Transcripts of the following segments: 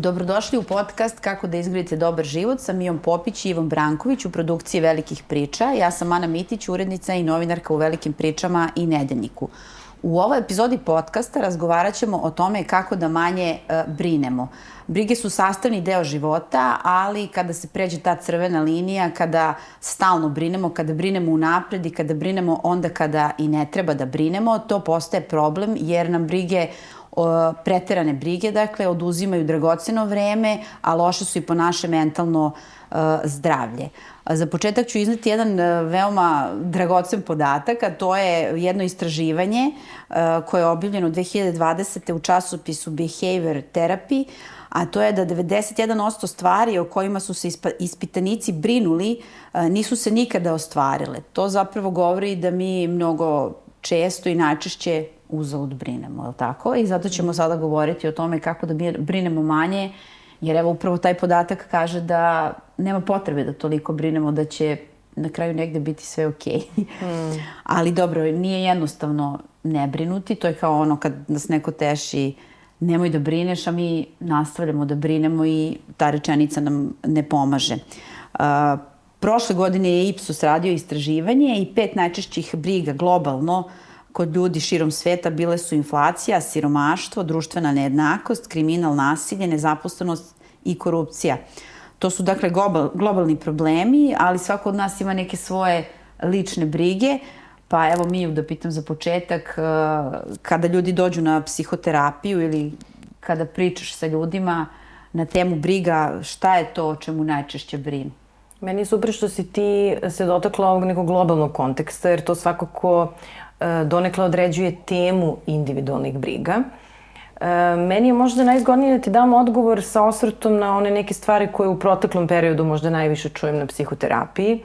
Dobrodošli u podcast Kako da izgradite dobar život sa Mijom Popić i Ivom Branković u produkciji Velikih priča. Ja sam Ana Mitić, urednica i novinarka u Velikim pričama i Nedeljniku. U ovoj epizodi podcasta razgovarat ćemo o tome kako da manje uh, brinemo. Brige su sastavni deo života, ali kada se pređe ta crvena linija, kada stalno brinemo, kada brinemo unapred i kada brinemo onda kada i ne treba da brinemo, to postaje problem jer nam brige o, preterane brige, dakle, oduzimaju dragoceno vreme, a loše su i po naše mentalno uh, zdravlje. Za početak ću izneti jedan uh, veoma dragocen podatak, a to je jedno istraživanje uh, koje je objavljeno 2020. u časopisu Behavior Therapy, a to je da 91% stvari o kojima su se ispitanici brinuli nisu se nikada ostvarile. To zapravo govori da mi mnogo često i najčešće uzalud brinemo, je li tako? I zato ćemo sada govoriti o tome kako da brinemo manje, jer evo upravo taj podatak kaže da nema potrebe da toliko brinemo da će na kraju negde biti sve okej. Okay. Mm. Ali dobro, nije jednostavno ne brinuti, to je kao ono kad nas neko teši nemoj da brineš, a mi nastavljamo da brinemo i ta rečenica nam ne pomaže. Uh, prošle godine je Ipsos radio istraživanje i pet najčešćih briga globalno uh, kod ljudi širom sveta bile su inflacija, siromaštvo, društvena nejednakost, kriminal, nasilje, nezaposlenost i korupcija. To su dakle global, globalni problemi, ali svako od nas ima neke svoje lične brige. Pa evo Miju da pitam za početak, eh, kada ljudi dođu na psihoterapiju ili kada pričaš sa ljudima na temu briga, šta je to o čemu najčešće brinu? Meni je super što si ti se dotakla ovog nekog globalnog konteksta, jer to svakako E, donekle određuje temu individualnih briga. E, meni je možda najzgodnije da ti dam odgovor sa osvrtom na one neke stvari koje u proteklom periodu možda najviše čujem na psihoterapiji.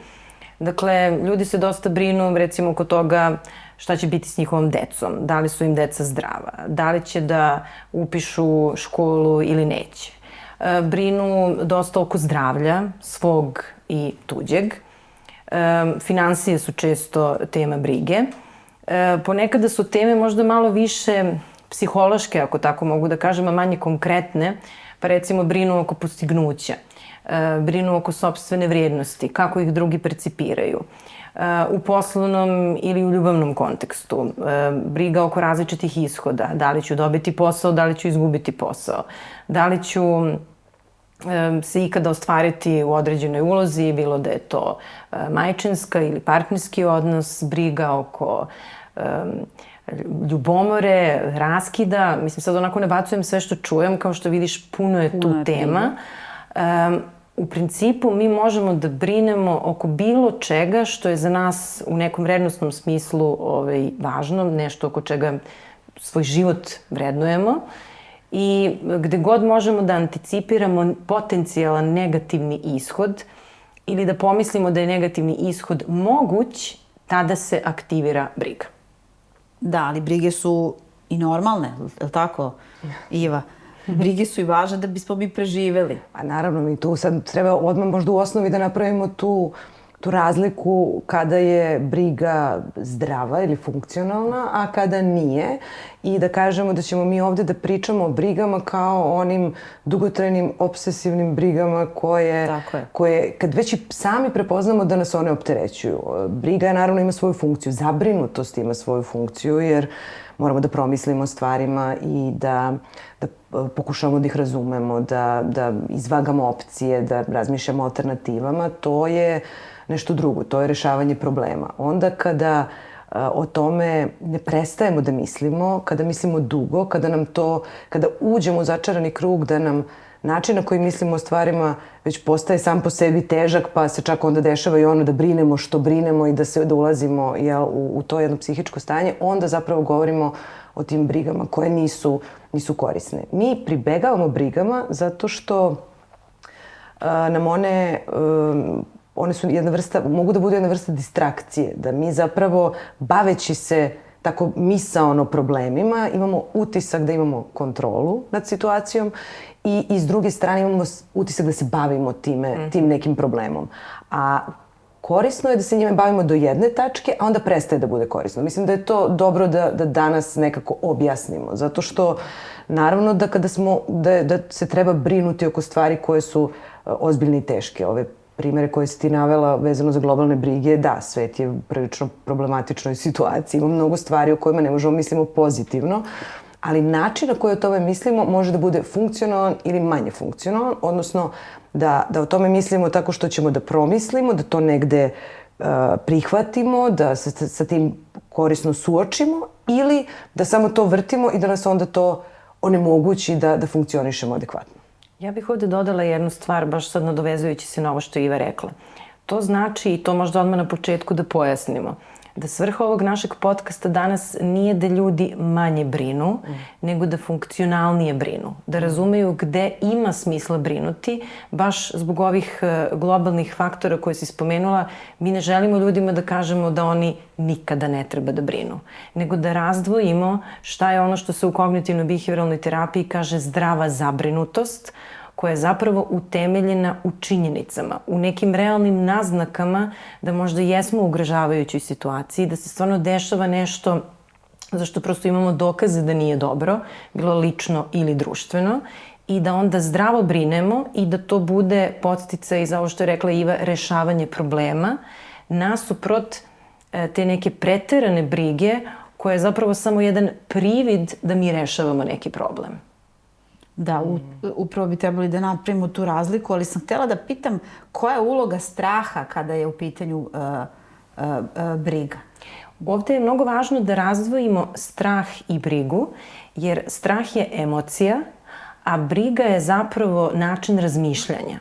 Dakle, ljudi se dosta brinu recimo oko toga šta će biti s njihovom decom, da li su im deca zdrava, da li će da upišu školu ili neće. E, brinu dosta oko zdravlja svog i tuđeg. Finansije su često tema brige e, ponekada su teme možda malo više psihološke, ako tako mogu da kažem, a manje konkretne, pa recimo brinu oko postignuća, e, brinu oko sobstvene vrijednosti, kako ih drugi percipiraju e, u poslovnom ili u ljubavnom kontekstu, e, briga oko različitih ishoda, da li ću dobiti posao, da li ću izgubiti posao, da li ću se ikada ostvariti u određenoj ulozi, bilo da je to majčinska ili partnerski odnos, briga oko ljubomore, raskida, mislim sad onako ne bacujem sve što čujem, kao što vidiš puno je puno tu je tema. Um, u principu mi možemo da brinemo oko bilo čega što je za nas u nekom vrednostnom smislu ovaj, važno, nešto oko čega svoj život vrednujemo i gde god možemo da anticipiramo potencijalan negativni ishod ili da pomislimo da je negativni ishod moguć, tada se aktivira briga. Da, ali brige su i normalne, je li tako, Iva? Brige su i važne da bismo mi preživeli. Pa naravno, mi tu sad treba odmah možda u osnovi da napravimo tu uh, tu razliku kada je briga zdrava ili funkcionalna, a kada nije i da kažemo da ćemo mi ovde da pričamo o brigama kao onim dugotrajnim obsesivnim brigama koje, koje kad već i sami prepoznamo da nas one opterećuju. Briga naravno ima svoju funkciju, zabrinutost ima svoju funkciju jer moramo da promislimo o stvarima i da, da pokušamo da ih razumemo, da, da izvagamo opcije, da razmišljamo o alternativama. To je uh, nešto drugo, to je rešavanje problema. Onda kada o tome ne prestajemo da mislimo, kada mislimo dugo, kada nam to, kada uđemo u začarani krug da nam način na koji mislimo o stvarima već postaje sam po sebi težak, pa se čak onda dešava i ono da brinemo što brinemo i da se da ulazimo jel, u, u to jedno psihičko stanje, onda zapravo govorimo o tim brigama koje nisu, nisu korisne. Mi pribegavamo brigama zato što a, nam one um, one su jedna vrsta, mogu da budu jedna vrsta distrakcije, da mi zapravo baveći se tako misaono problemima, imamo utisak da imamo kontrolu nad situacijom i, i s druge strane imamo utisak da se bavimo time, mm. tim nekim problemom. A korisno je da se njime bavimo do jedne tačke, a onda prestaje da bude korisno. Mislim da je to dobro da, da danas nekako objasnimo, zato što naravno da kada smo, da, da se treba brinuti oko stvari koje su e, ozbiljne i teške. Ove primere koje si ti navela vezano za globalne brige, da, svet je u prilično problematičnoj situaciji. Ima mnogo stvari o kojima ne možemo mislimo pozitivno, ali način na koji o tome mislimo može da bude funkcionalan ili manje funkcionalan, odnosno da, da o tome mislimo tako što ćemo da promislimo, da to negde uh, prihvatimo, da se sa, sa tim korisno suočimo ili da samo to vrtimo i da nas onda to onemogući da, da funkcionišemo adekvatno. Ja bih ovde dodala jednu stvar, baš sad nadovezujući se na ovo što je Iva rekla. To znači, i to možda odmah na početku da pojasnimo, da svrha ovog našeg podcasta danas nije da ljudi manje brinu, mm. nego da funkcionalnije brinu, da razumeju gde ima smisla brinuti, baš zbog ovih e, globalnih faktora koje si spomenula, mi ne želimo ljudima da kažemo da oni nikada ne treba da brinu, nego da razdvojimo šta je ono što se u kognitivno-behavioralnoj terapiji kaže zdrava zabrinutost, koja je zapravo utemeljena u činjenicama, u nekim realnim naznakama da možda jesmo u ugrožavajućoj situaciji, da se stvarno dešava nešto zašto prosto imamo dokaze da nije dobro, bilo lično ili društveno, i da onda zdravo brinemo i da to bude podstica i za ovo što je rekla Iva, rešavanje problema, nasuprot e, te neke preterane brige koja je zapravo samo jedan privid da mi rešavamo neki problem. Da, u, upravo bi trebali da napravimo tu razliku, ali sam htela da pitam koja je uloga straha kada je u pitanju uh, uh, uh, briga? Ovde je mnogo važno da razdvojimo strah i brigu, jer strah je emocija, a briga je zapravo način razmišljanja.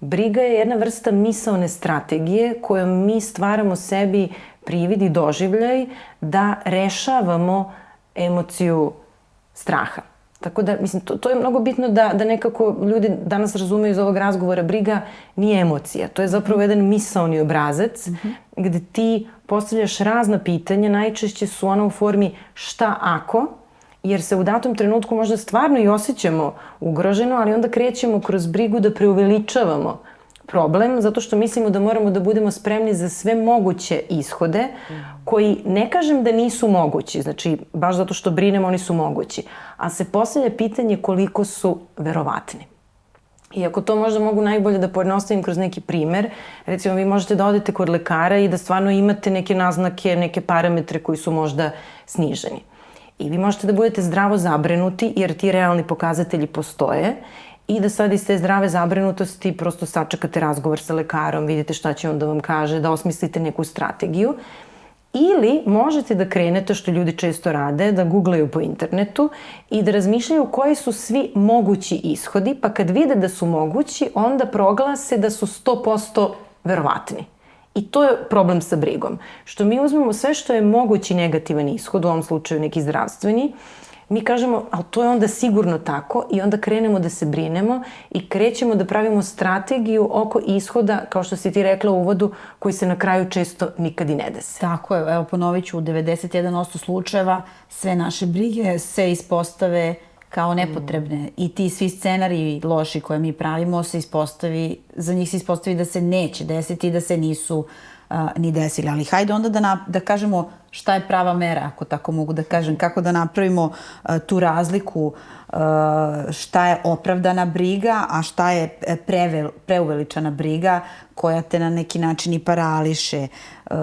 Briga je jedna vrsta misaone strategije kojom mi stvaramo sebi privid i doživljaj da rešavamo emociju straha. Tako da, mislim, to, to je mnogo bitno da, da nekako ljudi danas razumeju iz ovog razgovora, briga nije emocija. To je zapravo jedan misaoni obrazac mm -hmm. gde ti postavljaš razna pitanja, najčešće su ona u formi šta ako, jer se u datom trenutku možda stvarno i osjećamo ugroženo, ali onda krećemo kroz brigu da preuveličavamo problem zato što mislimo da moramo da budemo spremni za sve moguće ishode koji ne kažem da nisu mogući, znači baš zato što brinemo oni su mogući, a se postavlja pitanje koliko su verovatni. I ako to možda mogu najbolje da pojednostavim kroz neki primer, recimo vi možete da odete kod lekara i da stvarno imate neke naznake, neke parametre koji su možda sniženi. I vi možete da budete zdravo zabrinuti jer ti realni pokazatelji postoje i da sad iz te zdrave zabrinutosti prosto sačekate razgovor sa lekarom, vidite šta će on da vam kaže, da osmislite neku strategiju. Ili možete da krenete, što ljudi često rade, da googlaju po internetu i da razmišljaju koji su svi mogući ishodi, pa kad vide da su mogući, onda proglase da su 100% verovatni. I to je problem sa brigom. Što mi uzmemo sve što je mogući negativan ishod, u ovom slučaju neki zdravstveni, mi kažemo, ali to je onda sigurno tako i onda krenemo da se brinemo i krećemo da pravimo strategiju oko ishoda, kao što si ti rekla u uvodu, koji se na kraju često nikad i ne dese. Tako je, evo ponovit ću, u 91% slučajeva sve naše brige se ispostave kao nepotrebne mm. i ti svi scenariji loši koje mi pravimo se ispostavi, za njih se ispostavi da se neće desiti, da se nisu uh, ni desili. Ali hajde onda da, na, da kažemo šta je prava mera, ako tako mogu da kažem, kako da napravimo uh, tu razliku, uh, šta je opravdana briga, a šta je e, prevel, preuveličana briga koja te na neki način i parališe, uh,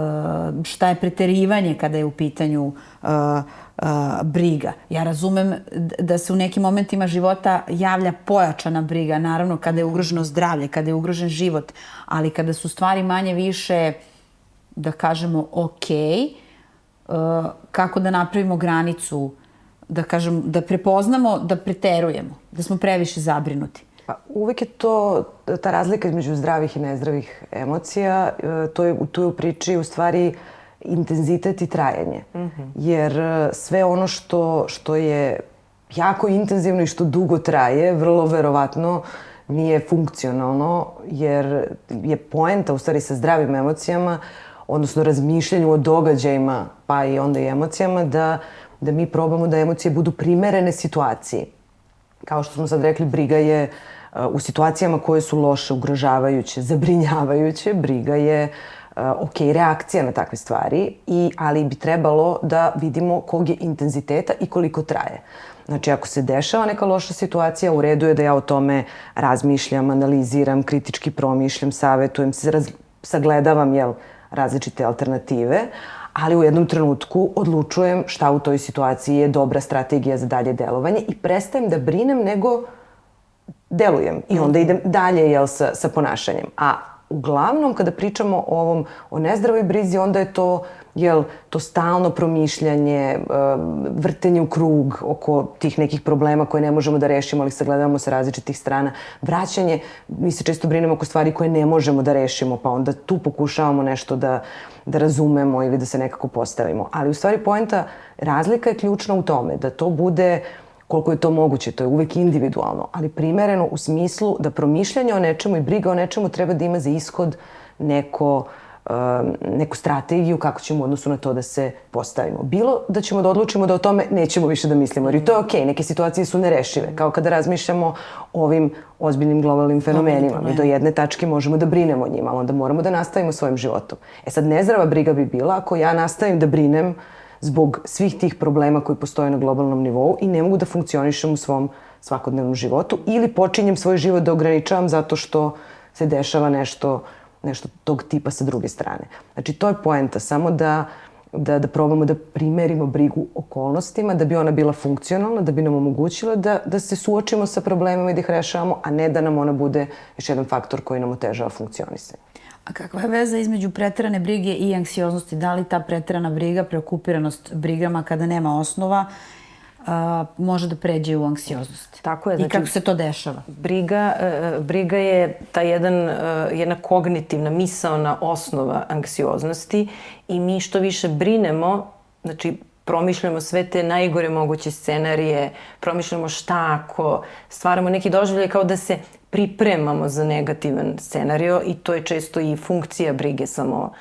šta je preterivanje kada je u pitanju uh, uh, briga. Ja razumem da se u nekim momentima života javlja pojačana briga, naravno kada je ugroženo zdravlje, kada je ugrožen život, ali kada su stvari manje više, da kažemo, okay, Uh, kako da napravimo granicu, da kažem, da prepoznamo, da preterujemo, da smo previše zabrinuti. Pa, uvek je to, ta razlika između zdravih i nezdravih emocija, uh, to je, tu je u priči u stvari intenzitet i trajanje. Mm -hmm. Jer uh, sve ono što, što je jako intenzivno i što dugo traje, vrlo verovatno nije funkcionalno, jer je poenta u stvari sa zdravim emocijama uh, odnosno razmišljanju o događajima, pa i onda i emocijama, da, da mi probamo da emocije budu primerene situaciji. Kao što smo sad rekli, briga je uh, u situacijama koje su loše, ugrožavajuće, zabrinjavajuće, briga je ok, reakcija na takve stvari, i, ali bi trebalo da vidimo kog je intenziteta i koliko traje. Znači, ako se dešava neka loša situacija, u redu je da ja o tome razmišljam, analiziram, kritički promišljam, savetujem se, sagledavam jel, različite alternative, ali u jednom trenutku odlučujem šta u toj situaciji je dobra strategija za dalje delovanje i prestajem da brinem nego delujem i onda idem dalje jel, sa, sa ponašanjem. A uglavnom kada pričamo o ovom, o nezdravoj brizi, onda je to jel, to stalno promišljanje, vrtenje u krug oko tih nekih problema koje ne možemo da rešimo, ali sagledavamo sa različitih strana. Vraćanje, mi se često brinemo oko stvari koje ne možemo da rešimo, pa onda tu pokušavamo nešto da, da razumemo ili da se nekako postavimo. Ali u stvari poenta, razlika je ključna u tome da to bude koliko je to moguće, to je uvek individualno, ali primereno u smislu da promišljanje o nečemu i briga o nečemu treba da ima za ishod neko uh, neku strategiju kako ćemo u odnosu na to da se postavimo. Bilo da ćemo da odlučimo da o tome nećemo više da mislimo, jer to je okej, okay. neke situacije su nerešive, kao kada razmišljamo o ovim ozbiljnim globalnim fenomenima. Mi do jedne tačke možemo da brinemo o njima, ali onda moramo da nastavimo svojim životom. E sad, nezdrava briga bi bila ako ja nastavim da brinem zbog svih tih problema koji postoje na globalnom nivou i ne mogu da funkcionišem u svom svakodnevnom životu ili počinjem svoj život da ograničavam zato što se dešava nešto nešto tog tipa sa druge strane. Znači, to je poenta, samo da, da, da probamo da primerimo brigu okolnostima, da bi ona bila funkcionalna, da bi nam omogućila da, da se suočimo sa problemima i da ih rešavamo, a ne da nam ona bude još jedan faktor koji nam otežava funkcionisanje. A kakva je veza između pretrane brige i anksioznosti? Da li ta pretrana briga, preokupiranost brigama kada nema osnova, a, može da pređe u anksioznost. Tako je. Znači, I kako se to dešava? Briga, uh, briga je ta jedan, uh, jedna kognitivna, misaona osnova anksioznosti i mi što više brinemo, znači promišljamo sve te najgore moguće scenarije, promišljamo šta ako, stvaramo neki doživljaj kao da se pripremamo za negativan scenario i to je često i funkcija brige samo uh,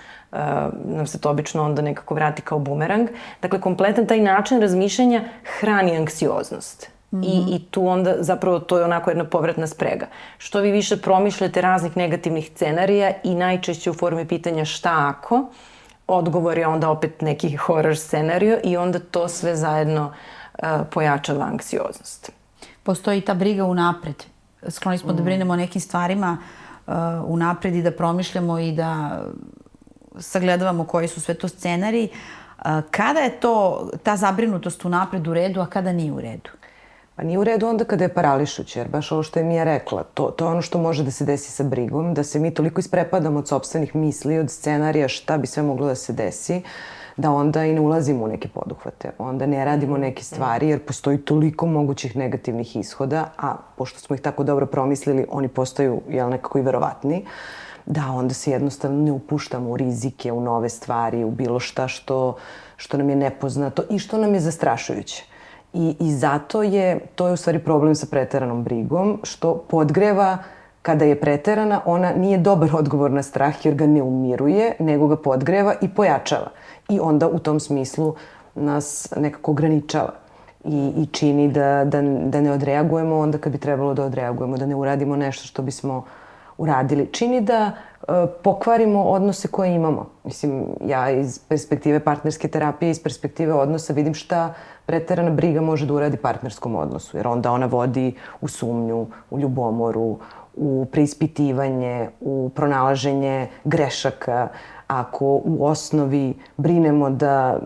nam se to obično onda nekako vrati kao bumerang. Dakle, kompletan taj način razmišljanja hrani anksioznost. Mm -hmm. I, mhm. I tu onda zapravo to je onako jedna povratna sprega. Što vi više promišljate raznih negativnih scenarija i najčešće u formi pitanja šta ako, odgovor je onda opet neki horror scenario i onda to sve zajedno uh, pojačava anksioznost. Postoji ta briga unapred. Skloni smo mm. da brinemo o nekim stvarima uh, unapred i da promišljamo i da sagledavamo koji su sve to scenari, kada je to, ta zabrinutost u napred u redu, a kada nije u redu? Pa nije u redu onda kada je parališuće, jer baš ovo što je Mija rekla, to, to je ono što može da se desi sa brigom, da se mi toliko isprepadamo od sobstvenih misli, od scenarija šta bi sve moglo da se desi, da onda i ne ulazimo u neke poduhvate. Onda ne radimo neke stvari jer postoji toliko mogućih negativnih ishoda, a pošto smo ih tako dobro promislili, oni postaju jel, nekako i verovatni. Uh, da onda se jednostavno ne upuštamo u rizike, u nove stvari, u bilo šta što, što nam je nepoznato i što nam je zastrašujuće. I, I zato je, to je u stvari problem sa preteranom brigom, što podgreva kada je preterana, ona nije dobar odgovor na strah jer ga ne umiruje, nego ga podgreva i pojačava. I onda u tom smislu nas nekako ograničava i, i čini da, da, da ne odreagujemo onda kad bi trebalo da odreagujemo, da ne uradimo nešto što bismo uh, uradili. Čini da e, pokvarimo odnose koje imamo. Mislim, ja iz perspektive partnerske terapije, iz perspektive odnosa vidim šta preterana briga može da uradi partnerskom odnosu. Jer onda ona vodi u sumnju, u ljubomoru, u preispitivanje, u pronalaženje grešaka, ako u osnovi brinemo da,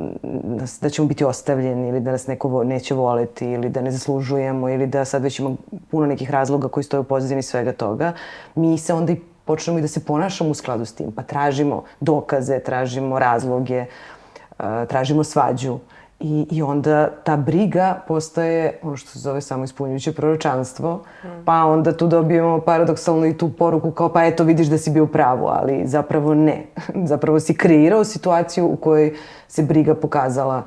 da ćemo biti ostavljeni ili da nas neko neće voleti ili da ne zaslužujemo ili da sad već ima puno nekih razloga koji stoje u pozadini svega toga, mi se onda i počnemo i da se ponašamo u skladu s tim. Pa tražimo dokaze, tražimo razloge, tražimo svađu. I, I onda ta briga postaje ono što se zove samo ispunjujuće proročanstvo, mm. pa onda tu dobijemo paradoksalno i tu poruku kao pa eto vidiš da si bio pravu, ali zapravo ne. zapravo si kreirao situaciju u kojoj se briga pokazala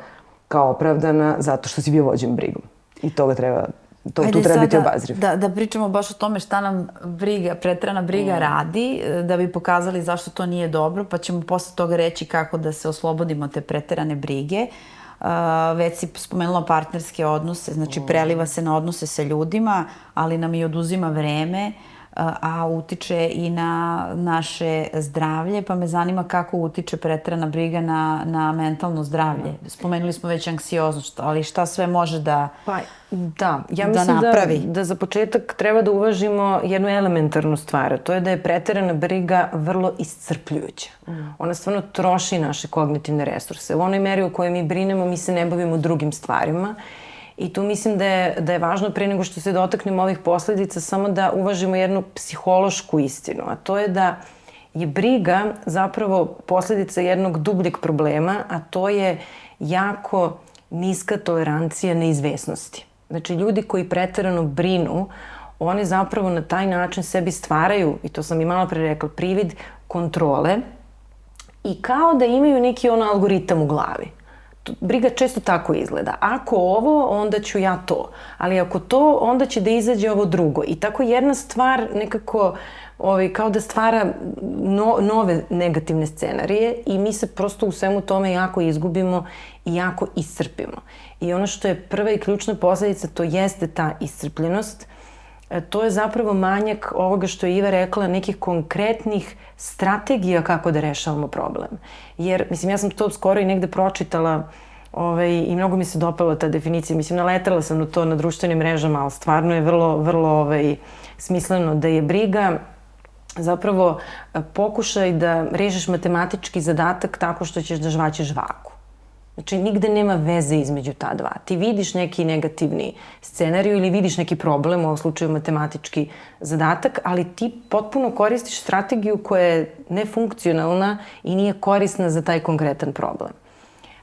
kao opravdana zato što si bio vođen brigom. I toga treba To, Ajde tu treba biti obazriv. Da, da pričamo baš o tome šta nam briga, pretrana briga mm. radi, da bi pokazali zašto to nije dobro, pa ćemo posle toga reći kako da se oslobodimo te preterane brige. Uh, Uh, već si spomenula partnerske odnose, znači preliva se na odnose sa ljudima, ali nam i oduzima vreme. A utiče i na naše zdravlje, pa me zanima kako utiče pretrana briga na, na mentalno zdravlje. Spomenuli smo već anksioznost, ali šta sve može da Pa, da, ja da mislim da, napravi. da, da za početak treba da uvažimo jednu elementarnu stvar, to je da je preterana briga vrlo iscrpljujuća. Mm. Ona stvarno troši naše kognitivne resurse. U onoj meri u kojoj mi brinemo, mi se ne bavimo drugim stvarima I tu mislim da je, da je važno pre nego što se dotaknemo ovih posledica samo da uvažimo jednu psihološku istinu, a to je da je briga zapravo posledica jednog dubljeg problema, a to je jako niska tolerancija neizvesnosti. Znači, ljudi koji pretarano brinu, oni zapravo na taj način sebi stvaraju, i to sam i malo pre rekla, privid kontrole i kao da imaju neki ono algoritam u glavi briga često tako izgleda. Ako ovo, onda ću ja to. Ali ako to, onda će da izađe ovo drugo. I tako jedna stvar nekako ovaj, kao da stvara no, nove negativne scenarije i mi se prosto u svemu tome jako izgubimo i jako iscrpimo. I ono što je prva i ključna posledica, to jeste ta iscrpljenost to je zapravo manjak ovoga što je Iva rekla, nekih konkretnih strategija kako da rešavamo problem. Jer, mislim, ja sam to skoro i negde pročitala ovaj, i mnogo mi se dopala ta definicija. Mislim, naletala sam na to na društvenim mrežama, ali stvarno je vrlo, vrlo ovaj, smisleno da je briga zapravo pokušaj da rešiš matematički zadatak tako što ćeš da žvaćeš vaku. Znači, nigde nema veze između ta dva. Ti vidiš neki negativni scenariju ili vidiš neki problem, u ovom slučaju matematički zadatak, ali ti potpuno koristiš strategiju koja je nefunkcionalna i nije korisna za taj konkretan problem.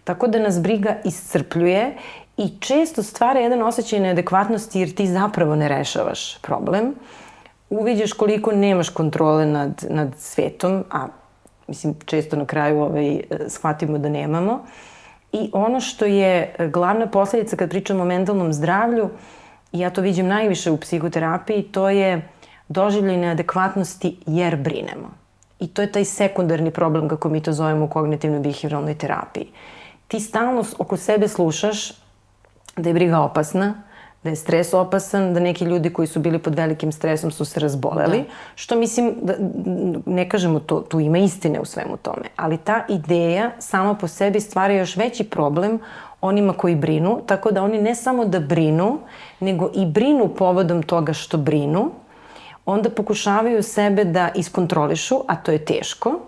Tako da nas briga iscrpljuje i često stvara jedan osjećaj neadekvatnosti jer ti zapravo ne rešavaš problem. Uviđaš koliko nemaš kontrole nad, nad svetom, a mislim često na kraju ovaj, shvatimo da nemamo. I ono što je e, glavna posledica kad pričamo o mentalnom zdravlju, i ja to vidim najviše u psihoterapiji, to je doživljaj neadekvatnosti jer brinemo. I to je taj sekundarni problem, kako mi to zovemo u kognitivnoj behavioralnoj terapiji. Ti stalno oko sebe slušaš da je briga opasna, da je stres opasan, da neki ljudi koji su bili pod velikim stresom su se razboleli, da. što mislim, da, ne kažemo to, tu ima istine u svemu tome, ali ta ideja sama po sebi stvara još veći problem onima koji brinu, tako da oni ne samo da brinu, nego i brinu povodom toga što brinu, onda pokušavaju sebe da iskontrolišu, a to je teško,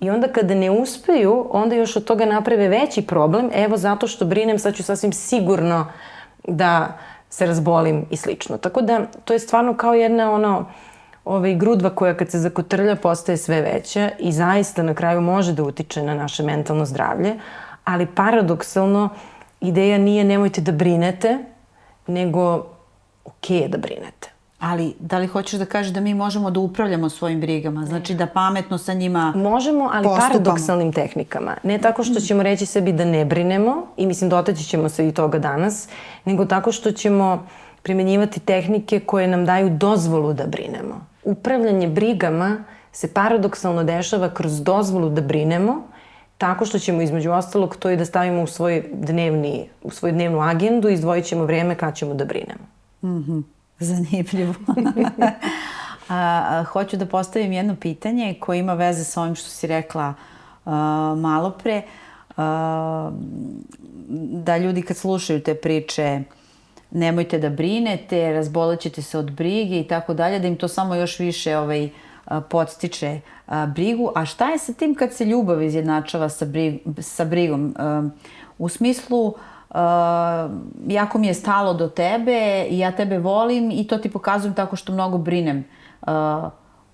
I onda kada ne uspeju, onda još od toga naprave veći problem, evo zato što brinem, sad ću sasvim sigurno da se razbolim i slično. Tako da to je stvarno kao jedna ono ovaj, grudva koja kad se zakotrlja postaje sve veća i zaista na kraju može da utiče na naše mentalno zdravlje, ali paradoksalno ideja nije nemojte da brinete, nego ok je da brinete. Ali da li hoćeš da kažeš da mi možemo da upravljamo svojim brigama? Znači da pametno sa njima Možemo, ali postupamo. paradoksalnim tehnikama. Ne tako što ćemo reći sebi da ne brinemo, i mislim dotaći ćemo se i toga danas, nego tako što ćemo primenjivati tehnike koje nam daju dozvolu da brinemo. Upravljanje brigama se paradoksalno dešava kroz dozvolu da brinemo, tako što ćemo između ostalog to i da stavimo u svoj dnevni, u svoju dnevnu agendu i izdvojit ćemo vreme kad ćemo da brinemo. Mhm. Mm Zanimljivo. a, a, hoću da postavim jedno pitanje koje ima veze sa ovim što si rekla a, malo pre. A, da ljudi kad slušaju te priče nemojte da brinete, razbolećete se od brige i tako dalje, da im to samo još više ovaj, podstiče a, brigu. A šta je sa tim kad se ljubav izjednačava sa, brig, sa brigom? A, u smislu Uh, jako mi je stalo do tebe i ja tebe volim i to ti pokazujem tako što mnogo brinem uh,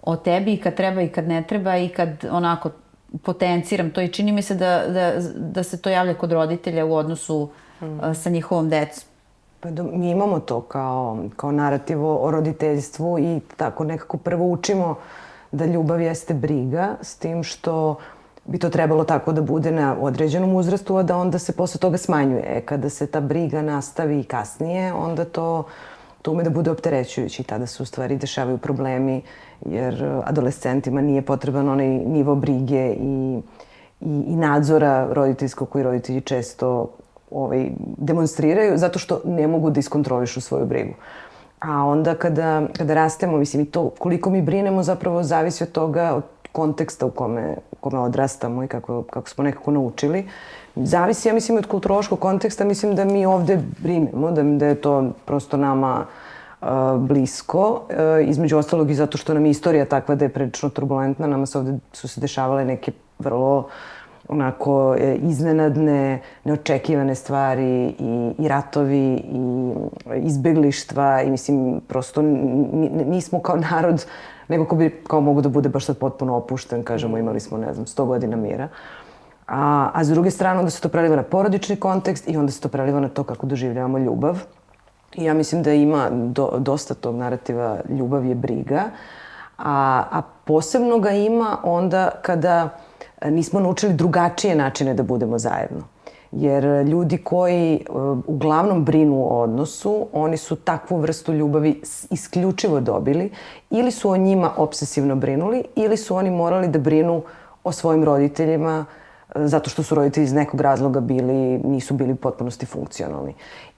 o tebi i kad treba i kad ne treba i kad onako potenciram to i čini mi se da, da, da se to javlja kod roditelja u odnosu uh, sa njihovom decom. Pa da, mi imamo to kao, kao narativ o roditeljstvu i tako nekako prvo učimo da ljubav jeste briga, s tim što uh, bi to trebalo tako da bude na određenom uzrastu, a da onda se posle toga smanjuje. E, kada se ta briga nastavi kasnije, onda to, to ume da bude opterećujući. Tada se u stvari dešavaju problemi, jer adolescentima nije potreban onaj nivo brige i, i, i nadzora roditeljskog koji roditelji često ovaj, demonstriraju, zato što ne mogu da iskontrolišu svoju brigu. A onda kada, kada rastemo, mislim, i to koliko mi brinemo zapravo zavisi od toga, od konteksta u kome, u kome odrastamo i kako, kako smo nekako naučili. Zavisi, ja mislim, od kulturološkog konteksta, mislim da mi ovde brinemo, da, da je to prosto nama uh, blisko, uh, između ostalog i zato što nam je istorija takva da je prilično turbulentna, nama se ovde su se dešavale neke vrlo onako e, iznenadne, neočekivane stvari i, i ratovi i izbeglištva i mislim prosto nismo kao narod nego ko bi kao mogu da bude baš sad potpuno opušten, kažemo imali smo ne znam 100 godina mira. A, a s druge strane onda se to preliva na porodični kontekst i onda se to preliva na to kako doživljavamo ljubav. I ja mislim da ima do, dosta tog narativa ljubav je briga, a, a posebno ga ima onda kada nismo naučili drugačije načine da budemo zajedno. Jer ljudi koji e, uglavnom brinu o odnosu, oni su takvu vrstu ljubavi isključivo dobili ili su o njima obsesivno brinuli ili su oni morali da brinu o svojim roditeljima e, zato što su roditelji iz nekog razloga bili, nisu bili potpunosti funkcionalni.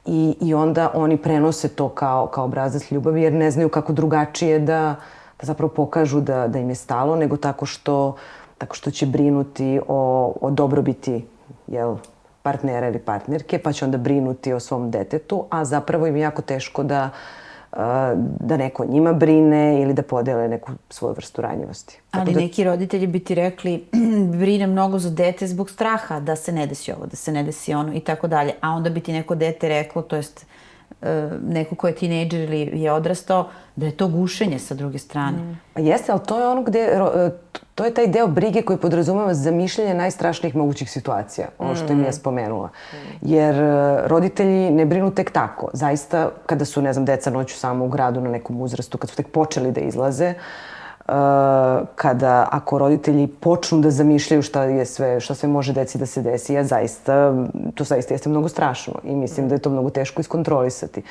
I, I onda oni prenose to kao, kao obrazac ljubavi jer ne znaju kako drugačije da, da zapravo pokažu da, da im je stalo nego tako što, tako što će brinuti o, o dobrobiti jel, partnera ili partnerke, pa će onda brinuti o svom detetu, a zapravo im je jako teško da da neko o njima brine ili da podele neku svoju vrstu ranjivosti. Ali da... neki roditelji bi ti rekli brine mnogo za dete zbog straha da se ne desi ovo, da se ne desi ono i tako dalje. A onda bi ti neko dete reklo, to jest neko ko je tinejdžer ili je odrastao, da je to gušenje sa druge strane. Mm. Pa jeste, ali to je ono gde, e, to je taj deo brige koji podrazumeva zamišljanje najstrašnijih mogućih situacija, ono što im je mm. spomenula. Mm. Jer e, roditelji ne brinu tek tako. Zaista, kada su, ne znam, deca noću samo u gradu na nekom uzrastu, kad su tek počeli da izlaze, uh, kada ako roditelji počnu da zamišljaju šta je sve šta sve može deci da se desi ja zaista to zaista jeste mnogo strašno i mislim da je to mnogo teško iskontrolisati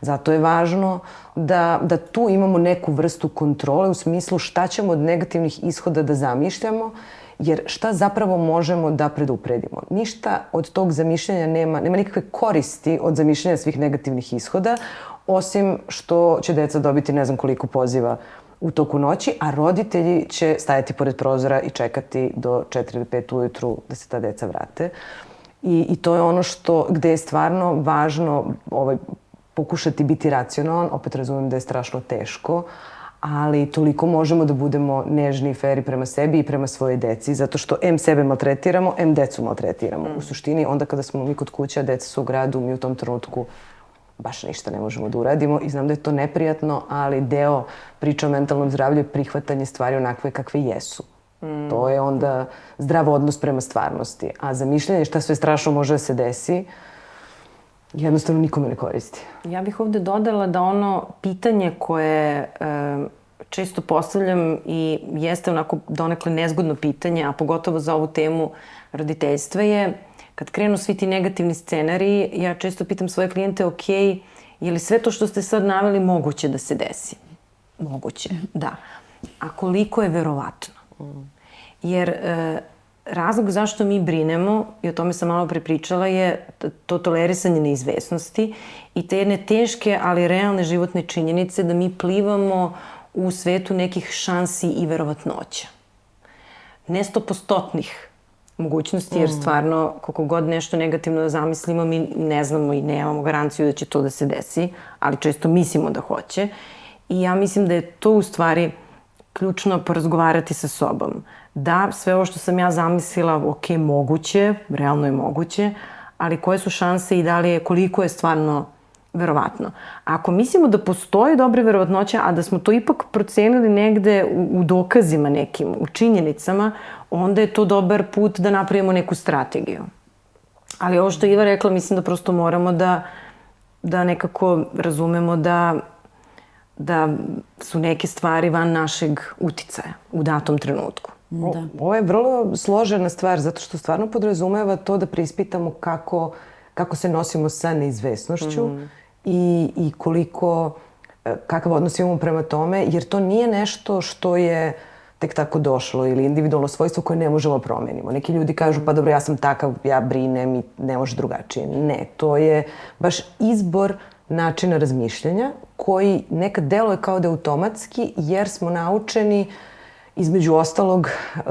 zato je važno da da tu imamo neku vrstu kontrole u smislu šta ćemo od negativnih ishoda da zamišljamo jer šta zapravo možemo da predupredimo? Ništa od tog zamišljanja nema, nema nikakve koristi od zamišljanja svih negativnih ishoda, osim što će deca dobiti ne znam koliko poziva u toku noći, a roditelji će stajati pored prozora i čekati do 4 ili 5 ujutru da se ta deca vrate. I, I to je ono što, gde je stvarno važno ovaj, pokušati biti racionalan, opet razumem da je strašno teško, ali toliko možemo da budemo nežni i feri prema sebi i prema svoje deci, zato što M sebe maltretiramo, M decu maltretiramo. Mm. U suštini, onda kada smo mi kod kuća, deca su u gradu, mi u tom trenutku baš ništa ne možemo da uradimo i znam da je to neprijatno, ali deo priča o mentalnom zdravlju je prihvatanje stvari onakve kakve jesu. Mm. To je onda zdrav odnos prema stvarnosti. A zamišljanje šta sve strašno može da se desi, jednostavno nikome ne koristi. Ja bih ovde dodala da ono pitanje koje e, često postavljam i jeste onako donekle nezgodno pitanje, a pogotovo za ovu temu roditeljstva je kad krenu svi ti negativni scenariji, ja često pitam svoje klijente, ok, je li sve to što ste sad naveli moguće da se desi? Moguće, da. A koliko je verovatno? Jer e, razlog zašto mi brinemo, i o tome sam malo prepričala, je to tolerisanje neizvesnosti i te jedne teške, ali realne životne činjenice da mi plivamo u svetu nekih šansi i verovatnoća. Ne stopostotnih mogućnosti, jer mm. stvarno, koliko god nešto negativno da zamislimo, mi ne znamo i nemamo garanciju da će to da se desi, ali često mislimo da hoće. I ja mislim da je to u stvari ključno porazgovarati sa sobom. Da, sve ovo što sam ja zamislila, ok, moguće, realno je moguće, ali koje su šanse i da li je, koliko je stvarno verovatno. Ako mislimo da postoji dobre verovatnoće, a da smo to ipak procenili negde u, u dokazima nekim, u činjenicama, onda je to dobar put da napravimo neku strategiju. Ali ovo što Iva rekla, mislim da prosto moramo da, da nekako razumemo da, da su neke stvari van našeg uticaja u datom trenutku. Da. ovo je vrlo složena stvar, zato što stvarno podrazumeva to da preispitamo kako, kako se nosimo sa neizvesnošću mm -hmm. I, i koliko, e, kakav odnos imamo prema tome, jer to nije nešto što je uh, tek tako došlo ili individualno svojstvo koje ne možemo da promenimo. Neki ljudi kažu pa dobro ja sam takav, ja brinem i ne može drugačije. Ne, to je baš izbor načina razmišljanja koji nekad deluje kao da je automatski jer smo naučeni između ostalog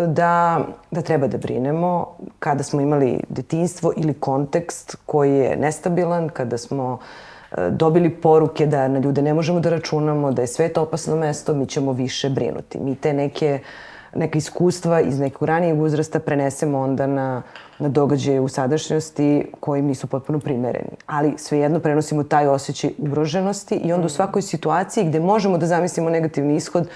da, da treba da brinemo kada smo imali detinstvo ili kontekst koji je nestabilan, kada smo e, dobili poruke da na ljude ne možemo da računamo, da je svet opasno mesto, mi ćemo više brinuti. Mi te neke, neka iskustva iz nekog ranijeg uzrasta prenesemo onda na, na događaje u sadašnjosti koji nisu potpuno primereni. Ali svejedno prenosimo taj osjećaj ugroženosti i onda u svakoj situaciji gde možemo da zamislimo negativni ishod,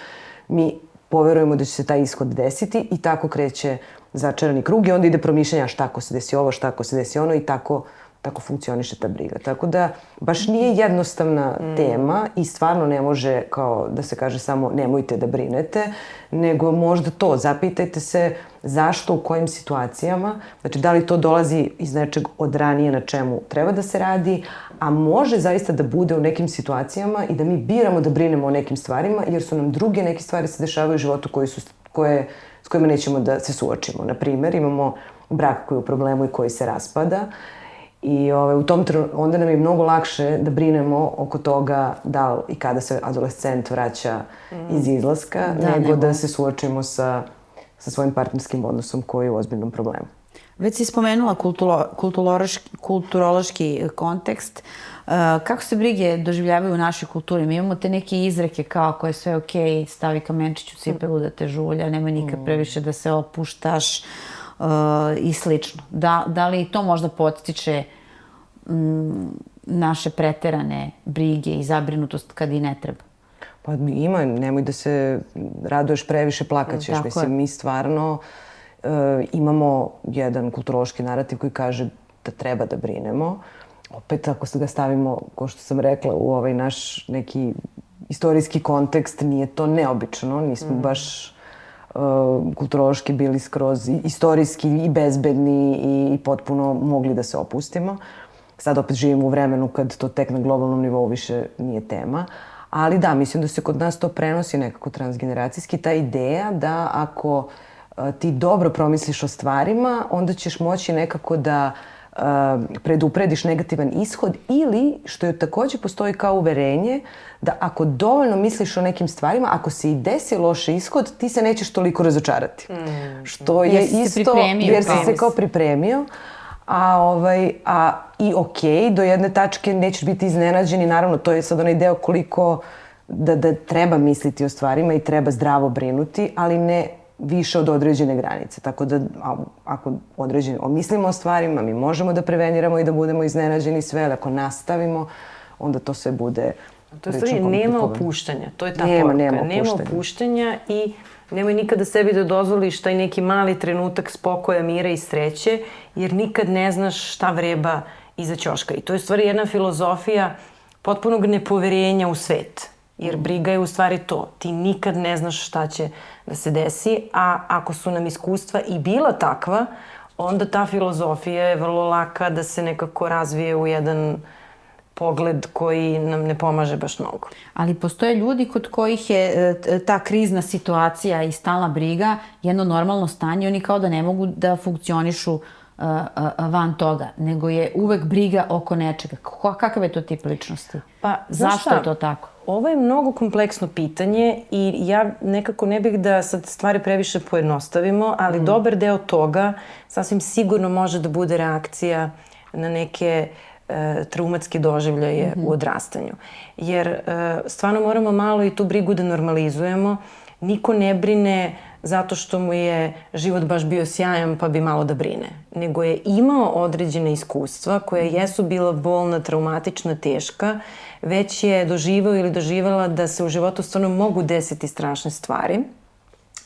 mi poverujemo da će se taj ishod desiti i tako kreće začarani krug i onda ide promišljanja šta ako se desi ovo, šta ako se desi ono i tako tako funkcioniše ta briga. Tako da baš nije jednostavna mm. tema i stvarno ne može kao da se kaže samo nemojte da brinete, nego možda to, zapitajte se zašto, u kojim situacijama, znači da li to dolazi iz nečeg od ranije na čemu treba da se radi, a može zaista da bude u nekim situacijama i da mi biramo da brinemo o nekim stvarima, jer su nam druge neke stvari se dešavaju u životu koji su, koje, s kojima nećemo da se suočimo. Na primer, imamo brak koji je u problemu i koji se raspada I ovaj, u tom trenutku, onda nam je mnogo lakše da brinemo oko toga da li i kada se adolescent vraća mm. iz izlaska, da, nego, nego da se suočimo sa, sa svojim partnerskim odnosom koji je u ozbiljnom problemu. Već si spomenula kultulo, kulturološki, kulturološki kontekst. Uh, kako se brige doživljavaju u našoj kulturi? Mi imamo te neke izreke kao ako je sve okej, okay, stavi kamenčić u cipelu da te žulja, nema nikad mm. previše da se opuštaš uh, i slično. Da, da li to možda potiče mm, naše preterane brige i zabrinutost kad i ne treba? Pa ima, nemoj da se raduješ previše, plakaćeš. Tako Mislim, je. mi stvarno uh, imamo jedan kulturološki narativ koji kaže da treba da brinemo. Opet, ako se ga stavimo, ko što sam rekla, u ovaj naš neki istorijski kontekst, nije to neobično. Nismo mm. baš kulturološki bili skroz istorijski i bezbedni i, i potpuno mogli da se opustimo. Sad opet živimo u vremenu kad to tek na globalnom nivou više nije tema. Ali da, mislim da se kod nas to prenosi nekako transgeneracijski. Ta ideja da ako uh, ti dobro promisliš o stvarima, onda ćeš moći nekako da uh, preduprediš negativan ishod ili, što je takođe postoji kao uverenje, da ako dovoljno misliš o nekim stvarima, ako se i desi loš ishod, ti se nećeš toliko razočarati. Mm. Što je jer isto, jer si se kao pripremio. A, ovaj, a i okej, okay, do jedne tačke nećeš biti iznenađen i naravno to je sad onaj deo koliko da, da treba misliti o stvarima i treba zdravo brinuti, ali ne više od određene granice. Tako da ako određeno mislimo o stvarima, mi možemo da preveniramo i da budemo iznenađeni sve, ali ako nastavimo, onda to sve bude To je stvari, nema opuštanja. To je ta nema, poruka. Nema, nema opuštanja. Nema opuštanja i nemoj nikada sebi da dozvoliš taj neki mali trenutak spokoja, mira i sreće, jer nikad ne znaš šta vreba iza ćoška. I to je stvari jedna filozofija potpunog nepoverenja u svet. Jer briga je u stvari to. Ti nikad ne znaš šta će da se desi, a ako su nam iskustva i bila takva, onda ta filozofija je vrlo laka da se nekako razvije u jedan pogled koji nam ne pomaže baš mnogo. Ali postoje ljudi kod kojih je e, ta krizna situacija i stalna briga jedno normalno stanje, oni kao da ne mogu da funkcionišu uh, van toga, nego je uvek briga oko nečega. Kakav je to tip ličnosti? Pa, Zašto je to tako? Ovo je mnogo kompleksno pitanje i ja nekako ne bih da sad stvari previše pojednostavimo, ali mm. dobar deo toga sasvim sigurno može da bude reakcija na neke e, traumatske doživljaje mm -hmm. u odrastanju. Jer e, stvarno moramo malo i tu brigu da normalizujemo. Niko ne brine zato što mu je život baš bio sjajan pa bi malo da brine. Nego je imao određene iskustva koja jesu bila bolna, traumatična, teška, već je doživao ili doživala da se u životu stvarno mogu desiti strašne stvari.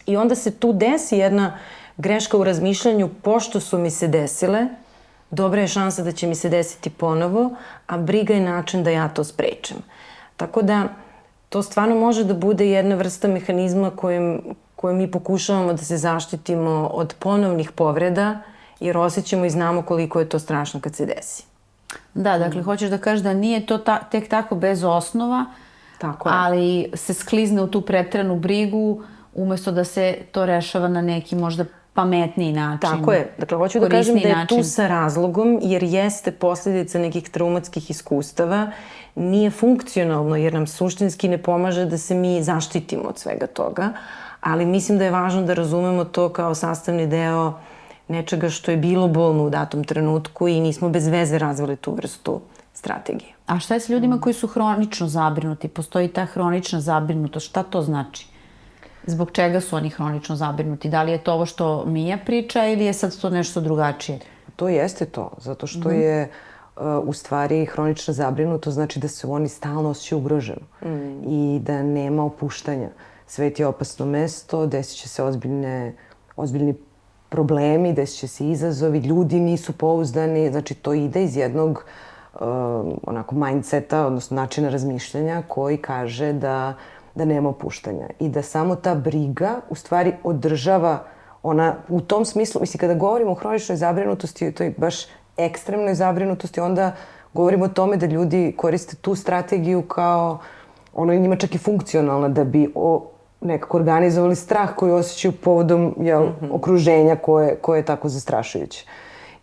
I onda se tu desi jedna greška u razmišljanju, pošto su mi se desile, dobra je šansa da će mi se desiti ponovo, a briga je način da ja to sprečem. Tako da, to stvarno može da bude jedna vrsta mehanizma kojim, kojim mi pokušavamo da se zaštitimo od ponovnih povreda, jer osjećamo i znamo koliko je to strašno kad se desi. Da, dakle, hoćeš da kažeš da nije to ta, tek tako bez osnova, tako je. ali se sklizne u tu pretranu brigu umesto da se to rešava na neki možda pametniji način. Tako je. Dakle, hoću da kažem da je način. tu sa razlogom, jer jeste posledica nekih traumatskih iskustava, nije funkcionalno, jer nam suštinski ne pomaže da se mi zaštitimo od svega toga, ali mislim da je važno da razumemo to kao sastavni deo nečega što je bilo bolno u datom trenutku i nismo bez veze razvili tu vrstu strategije. A šta je sa ljudima koji su hronično zabrinuti? Postoji ta hronična zabrinutost. Šta to znači? Zbog čega su oni hronično zabrinuti? Da li je to ovo što Mija priča ili je sad to nešto drugačije? To jeste to, zato što mm. je uh, u stvari hronična zabrinutost znači da se oni stalno osjećaju ugroženo mm. i da nema opuštanja. Svet je opasno mesto, desit će se ozbiljne, ozbiljni problemi, desit će se izazovi, ljudi nisu pouzdani, znači to ide iz jednog uh, onako mindseta, odnosno načina razmišljanja koji kaže da da nema opuštanja i da samo ta briga u stvari održava ona u tom smislu, mislim kada govorimo o hroničnoj zabrinutosti, to je baš ekstremnoj zabrinutosti, onda govorimo o tome da ljudi koriste tu strategiju kao ono njima čak i funkcionalna da bi o, nekako organizovali strah koji osjećaju povodom jel, mm -hmm. okruženja koje, koje je tako zastrašujuće.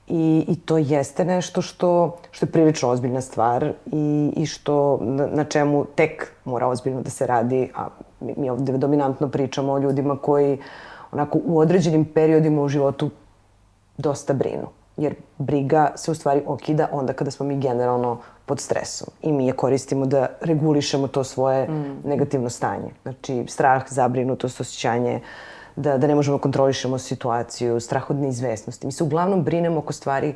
I, I to jeste nešto što, što je prilično ozbiljna stvar i, i što na, na čemu tek mora ozbiljno da se radi, a mi, mi ovde dominantno pričamo o ljudima koji onako u određenim periodima u životu dosta brinu. Jer briga se u stvari okida onda kada smo mi generalno pod stresom i mi je koristimo da regulišemo to svoje mm. negativno stanje. Znači, strah, zabrinutost, osjećanje uh, da, da ne možemo kontrolišemo situaciju, strah od neizvesnosti. Mi se uglavnom brinemo oko stvari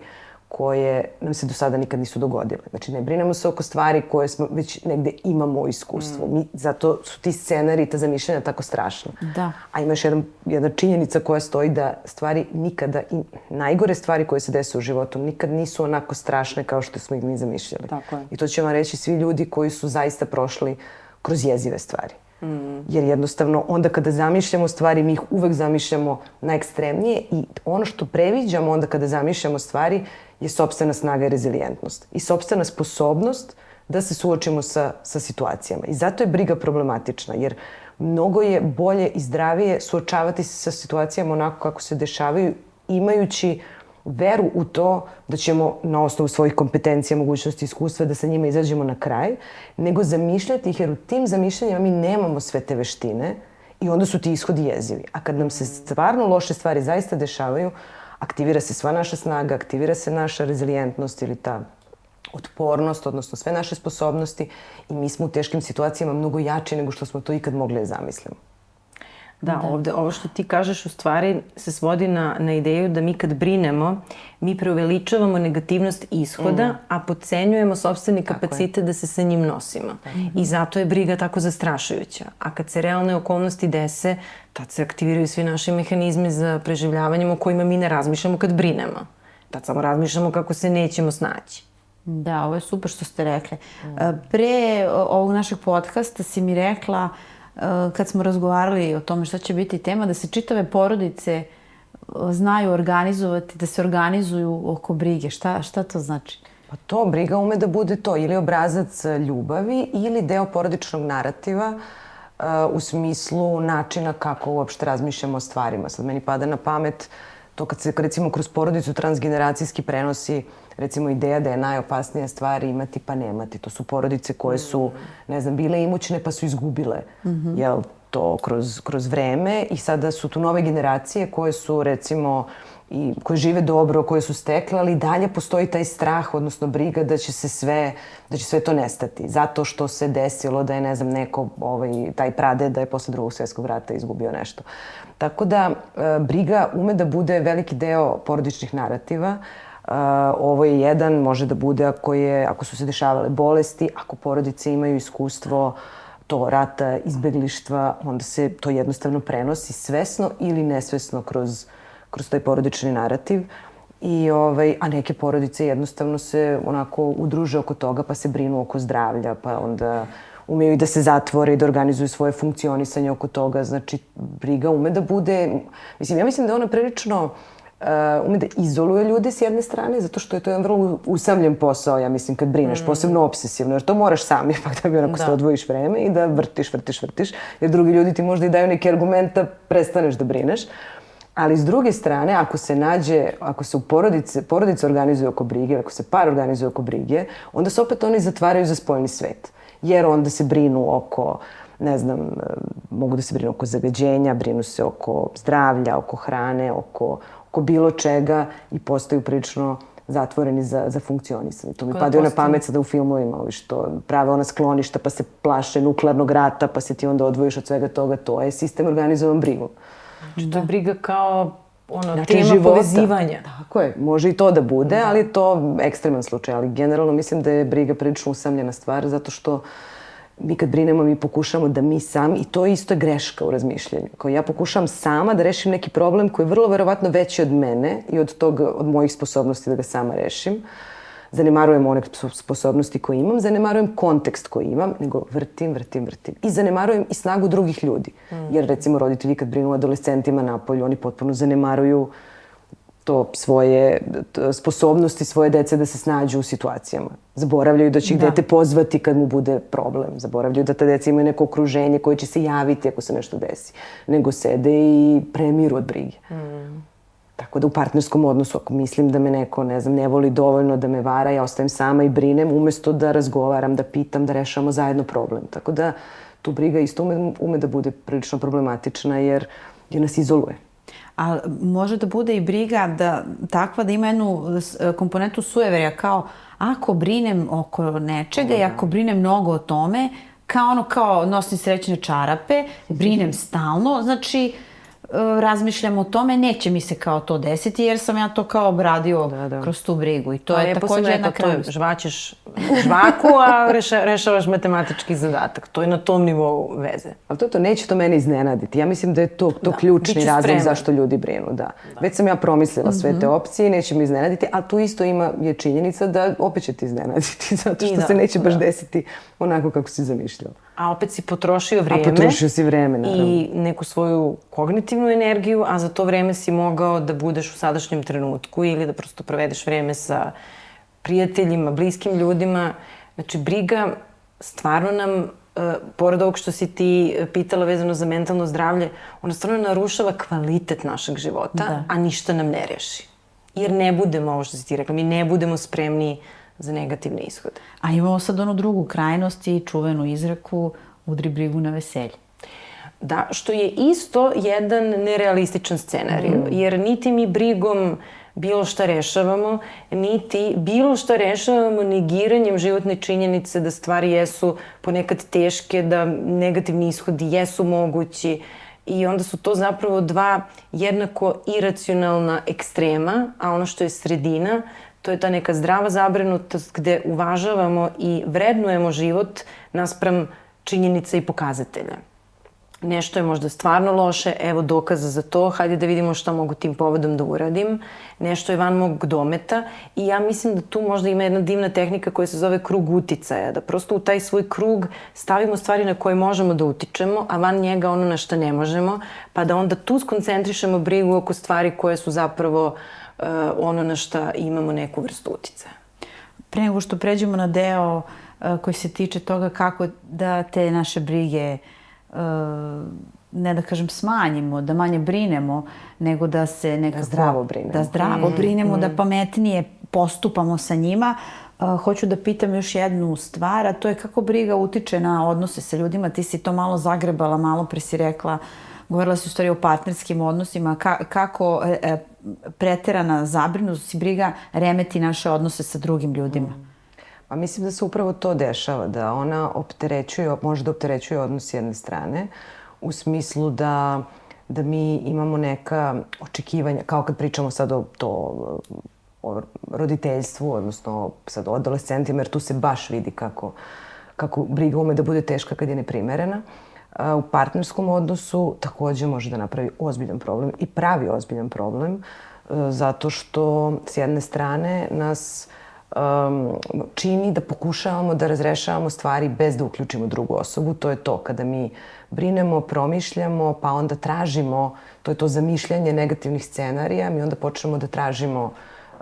koje nam se do sada nikad nisu dogodile. Znači, ne brinemo se oko stvari koje smo već negde imamo u iskustvu. Mm. Mi, zato su ti scenari i ta zamišljanja tako strašna. Da. A ima još jedan, jedna činjenica koja stoji da stvari nikada, i najgore stvari koje se desi u životu, nikad nisu onako strašne kao što smo ih mi zamišljali. Tako je. I to će vam reći svi ljudi koji su zaista prošli kroz jezive stvari. Mm. Jer jednostavno onda kada zamišljamo stvari, mi ih uvek zamišljamo najekstremnije i ono što previđamo onda kada zamišljamo stvari je sobstvena snaga i rezilijentnost. I sobstvena sposobnost da se suočimo sa, sa situacijama. I zato je briga problematična, jer mnogo je bolje i zdravije suočavati se sa situacijama onako kako se dešavaju, imajući veru u to da ćemo na osnovu svojih kompetencija, mogućnosti, iskustva da sa njima izađemo na kraj, nego zamišljati ih, jer u tim zamišljanjima mi nemamo sve te veštine i onda su ti ishodi jezivi. A kad nam se stvarno loše stvari zaista dešavaju, aktivira se sva naša snaga, aktivira se naša rezilijentnost ili ta otpornost, odnosno sve naše sposobnosti i mi smo u teškim situacijama mnogo jači nego što smo to ikad mogli da zamislimo. Da, da, ovde, ovo što ti kažeš u stvari se svodi na, na ideju da mi kad brinemo, mi preuveličavamo negativnost ishoda, mm. a pocenjujemo sobstveni kapacitet da se sa njim nosimo. Mm. I zato je briga tako zastrašujuća. A kad se realne okolnosti dese, tad se aktiviraju svi naši mehanizmi za preživljavanjem o kojima mi ne razmišljamo kad brinemo. Tad samo razmišljamo kako se nećemo snaći. Da, ovo je super što ste rekli. Mm. Pre ovog našeg podcasta si mi rekla uh, kad smo razgovarali o tome šta će biti tema, da se čitave porodice eh, znaju organizovati, da se organizuju oko brige. Šta, šta to znači? Pa to, briga ume da bude to, ili obrazac ljubavi ili deo porodičnog narativa uh, u smislu načina kako uopšte razmišljamo o stvarima. Sad meni pada na pamet to kad se recimo kroz porodicu transgeneracijski prenosi recimo ideja da je najopasnija stvar imati pa nemati. To su porodice koje su, ne znam, bile imućne pa su izgubile. Mm -hmm. Jel, to kroz, kroz vreme i sada su tu nove generacije koje su recimo i koje žive dobro, koje su stekle, ali dalje postoji taj strah, odnosno briga da će se sve, da će sve to nestati. Zato što se desilo da je, ne znam, neko, ovaj, taj prade da je posle drugog svjetskog rata izgubio nešto. Tako da, e, briga ume da bude veliki deo porodičnih narativa, ovo je jedan, može da bude ako, je, ako su se dešavale bolesti, ako porodice imaju iskustvo to rata, izbeglištva, onda se to jednostavno prenosi svesno ili nesvesno kroz, kroz taj porodični narativ. I, ovaj, a neke porodice jednostavno se onako udruže oko toga pa se brinu oko zdravlja, pa onda umeju i da se zatvore i da organizuju svoje funkcionisanje oko toga. Znači, briga ume da bude... Mislim, ja mislim da ona prilično uh, uh, ume da izoluje ljude s jedne strane, zato što je to jedan vrlo usamljen posao, ja mislim, kad brineš, mm. posebno obsesivno, jer to moraš sam ipak da bi onako da. se odvojiš vreme i da vrtiš, vrtiš, vrtiš, jer drugi ljudi ti možda i daju neki argument da prestaneš da brineš. Ali s druge strane, ako se nađe, ako se u porodice, porodice organizuju oko brige, ako se par organizuje oko brige, onda se opet oni zatvaraju za spoljni svet. Jer onda se brinu oko, ne znam, mogu da se brinu oko zagađenja, brinu se oko zdravlja, oko hrane, oko, oko bilo čega i postaju prilično zatvoreni za, za funkcionisanje. To mi Koja padaju na pamet sada u filmovima, ovi što prave ona skloništa pa se plaše nuklearnog rata pa se ti onda odvojiš od svega toga. To je sistem organizovan brigom. Znači, to je briga kao ono, znači, tema života. povezivanja. Tako je, može i to da bude, da. ali to ekstreman slučaj. Ali generalno mislim da je briga prilično usamljena stvar, zato što uh, mi kad brinemo, mi pokušamo da mi sami, i to isto je greška u razmišljanju. Kao ja pokušavam sama da rešim neki problem koji je vrlo verovatno veći od mene i od, tog, od mojih sposobnosti da ga sama rešim. Zanemarujem one sposobnosti koje imam, zanemarujem kontekst koji imam, nego vrtim, vrtim, vrtim. I zanemarujem i snagu drugih ljudi. Mm. Jer recimo roditelji kad brinu o adolescentima na polju, oni potpuno zanemaruju uh, to svoje sposobnosti svoje dece da se snađu u situacijama. Zaboravljaju da će ih da. dete pozvati kad mu bude problem. Zaboravljaju da ta deca imaju neko okruženje koje će se javiti ako se nešto desi. Nego sede i premiru od brige. Mm. Tako da u partnerskom odnosu, ako mislim da me neko, ne znam, ne voli dovoljno da me vara, ja ostajem sama i brinem umesto da razgovaram, da pitam, da rešamo zajedno problem. Tako da tu briga isto ume, ume da bude prilično problematična jer, jer nas izoluje a može da bude i briga da takva da ima jednu komponentu sujeverja kao ako brinem oko nečega i ako brinem mnogo o tome, kao ono kao nosim srećne čarape, brinem stalno, znači razmišljam o tome, neće mi se kao to desiti jer sam ja to kao obradio da, da. kroz tu brigu i to pa, je takođe jedna krajnost. Žvaćeš žvaku, a reša, rešavaš matematički zadatak. To je na tom nivou veze. Ali to to neće to mene iznenaditi. Ja mislim da je to, to da, ključni razlog zašto ljudi brinu. Da. da. Već sam ja promislila sve te mhm. opcije, neće mi iznenaditi, a tu isto ima je činjenica da opet će ti iznenaditi zato što da, se neće baš da. desiti onako kako si zamišljala a opet si potrošio vreme. A potrošio si vreme, naravno. I neku svoju kognitivnu energiju, a za to vreme si mogao da budeš u sadašnjem trenutku ili da prosto provedeš vreme sa prijateljima, bliskim ljudima. Znači, briga stvarno nam, uh, pored ovog što si ti pitala vezano za mentalno zdravlje, ona stvarno narušava kvalitet našeg života, da. a ništa nam ne reši. Jer ne budemo, ovo što si ti rekla, mi ne budemo spremni uh, za negativne ishode. A imamo sad onu drugu krajnost i čuvenu izreku udri brigu na veselje. Da, što je isto jedan nerealističan scenarij, mm. jer niti mi brigom bilo šta rešavamo, niti bilo šta rešavamo negiranjem životne činjenice da stvari jesu ponekad teške, da negativni ishodi jesu mogući i onda su to zapravo dva jednako iracionalna ekstrema, a ono što je sredina to je ta neka zdrava zabrinutost gde uvažavamo i vrednujemo život naspram činjenica i pokazatelja. Nešto je možda stvarno loše, evo dokaza za to, hajde da vidimo šta mogu tim povodom da uradim. Nešto je van mog dometa i ja mislim da tu možda ima jedna divna tehnika koja se zove krug uticaja, da prosto u taj svoj krug stavimo stvari na koje možemo da utičemo, a van njega ono na šta ne možemo, pa da onda tu skoncentrišemo brigu oko stvari koje su zapravo uh, ono na šta imamo neku vrstu uticaja. Pre nego što pređemo na deo uh, koji se tiče toga kako da te naše brige uh, ne da kažem smanjimo, da manje brinemo, nego da se nekako... Da zdravo brinemo. Da zdravo mm, brinemo, mm. da pametnije postupamo sa njima. Uh, hoću da pitam još jednu stvar, a to je kako briga utiče na odnose sa ljudima. Ti si to malo zagrebala, malo pre si rekla uh, govorila si u stvari o partnerskim odnosima, ka, kako e, e, preterana zabrinutost i briga remeti naše odnose sa drugim ljudima. Mm. Pa mislim da se upravo to dešava, da ona opterećuje, može da opterećuje odnos jedne strane, u smislu da, da mi imamo neka očekivanja, kao kad pričamo sad o to o roditeljstvu, odnosno sad o adolescentima, jer tu se baš vidi kako, kako briga ume da bude teška kad je neprimerena. Uh, u partnerskom odnosu takođe može da napravi ozbiljan problem i pravi ozbiljan problem e, zato što s jedne strane nas čini da pokušavamo da razrešavamo stvari bez da uključimo drugu osobu. To je to kada mi brinemo, promišljamo, pa onda tražimo, to je to zamišljanje negativnih scenarija, mi onda počnemo da tražimo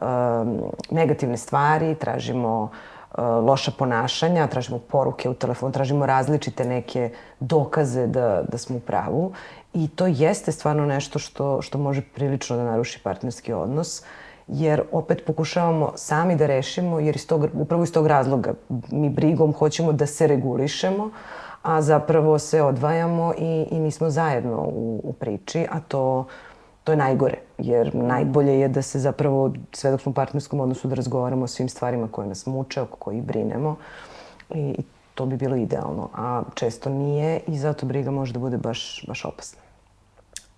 um, negativne stvari, tražimo uh, loša ponašanja, tražimo poruke u telefonu, tražimo različite neke dokaze da, da smo u pravu. I to jeste stvarno nešto što, što može prilično da naruši partnerski odnos jer opet pokušavamo sami da rešimo, jer iz tog, upravo iz tog razloga mi brigom hoćemo da se regulišemo, a zapravo se odvajamo i, i nismo zajedno u, u priči, a to, to je najgore, jer najbolje je da se zapravo sve dok smo u partnerskom odnosu da razgovaramo o svim stvarima koje nas muče, oko kojih brinemo i, i to bi bilo idealno, a često nije i zato briga može da bude baš, baš opasna.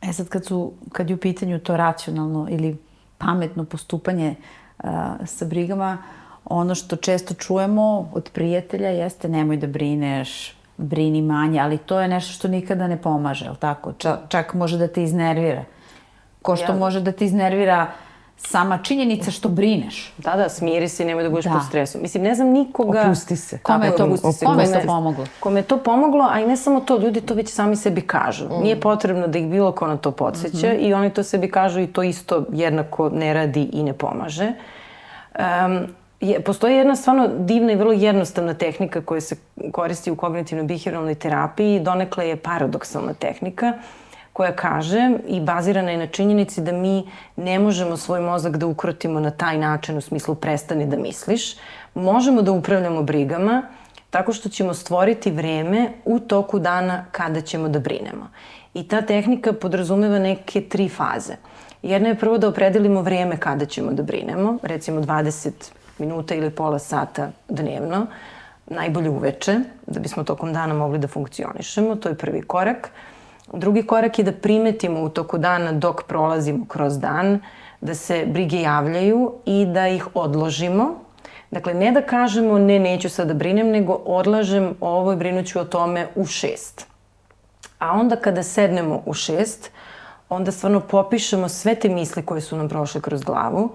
E sad kad, su, kad je u pitanju to racionalno ili pametno postupanje uh, sa brigama, ono što često čujemo od prijatelja jeste nemoj da brineš, brini manje, ali to je nešto što nikada ne pomaže, je tako? Čak, čak može da te iznervira. Ko što ja. može da te iznervira sama činjenica što brineš. Da, da, smiri se i nemoj da budeš da. pod stresom. Mislim, ne znam nikoga... Opusti se. Kome je to, opusti se, kome to pomoglo? Kome je to pomoglo, a i ne samo to, ljudi to već sami sebi kažu. Mm. Nije potrebno da ih bilo ko na to podsjeća mm -hmm. i oni to sebi kažu i to isto jednako ne radi i ne pomaže. Um, je, postoji jedna stvarno divna i vrlo jednostavna tehnika koja se koristi u kognitivno-behavioralnoj terapiji. Donekle je paradoksalna tehnika koja kaže i bazirana je na činjenici da mi ne možemo svoj mozak da ukrotimo na taj način u smislu prestani da misliš. Možemo da upravljamo brigama tako što ćemo stvoriti vreme u toku dana kada ćemo da brinemo. I ta tehnika podrazumeva neke tri faze. Jedna je prvo da opredelimo vreme kada ćemo da brinemo, recimo 20 minuta ili pola sata dnevno, najbolje uveče, da bismo tokom dana mogli da funkcionišemo, to je prvi korak. Drugi korak je da primetimo u toku dana dok prolazimo kroz dan, da se brige javljaju i da ih odložimo. Dakle, ne da kažemo ne, neću sad da brinem, nego odlažem ovo i brinuću o tome u šest. A onda kada sednemo u šest, onda stvarno popišemo sve te misle koje su nam prošle kroz glavu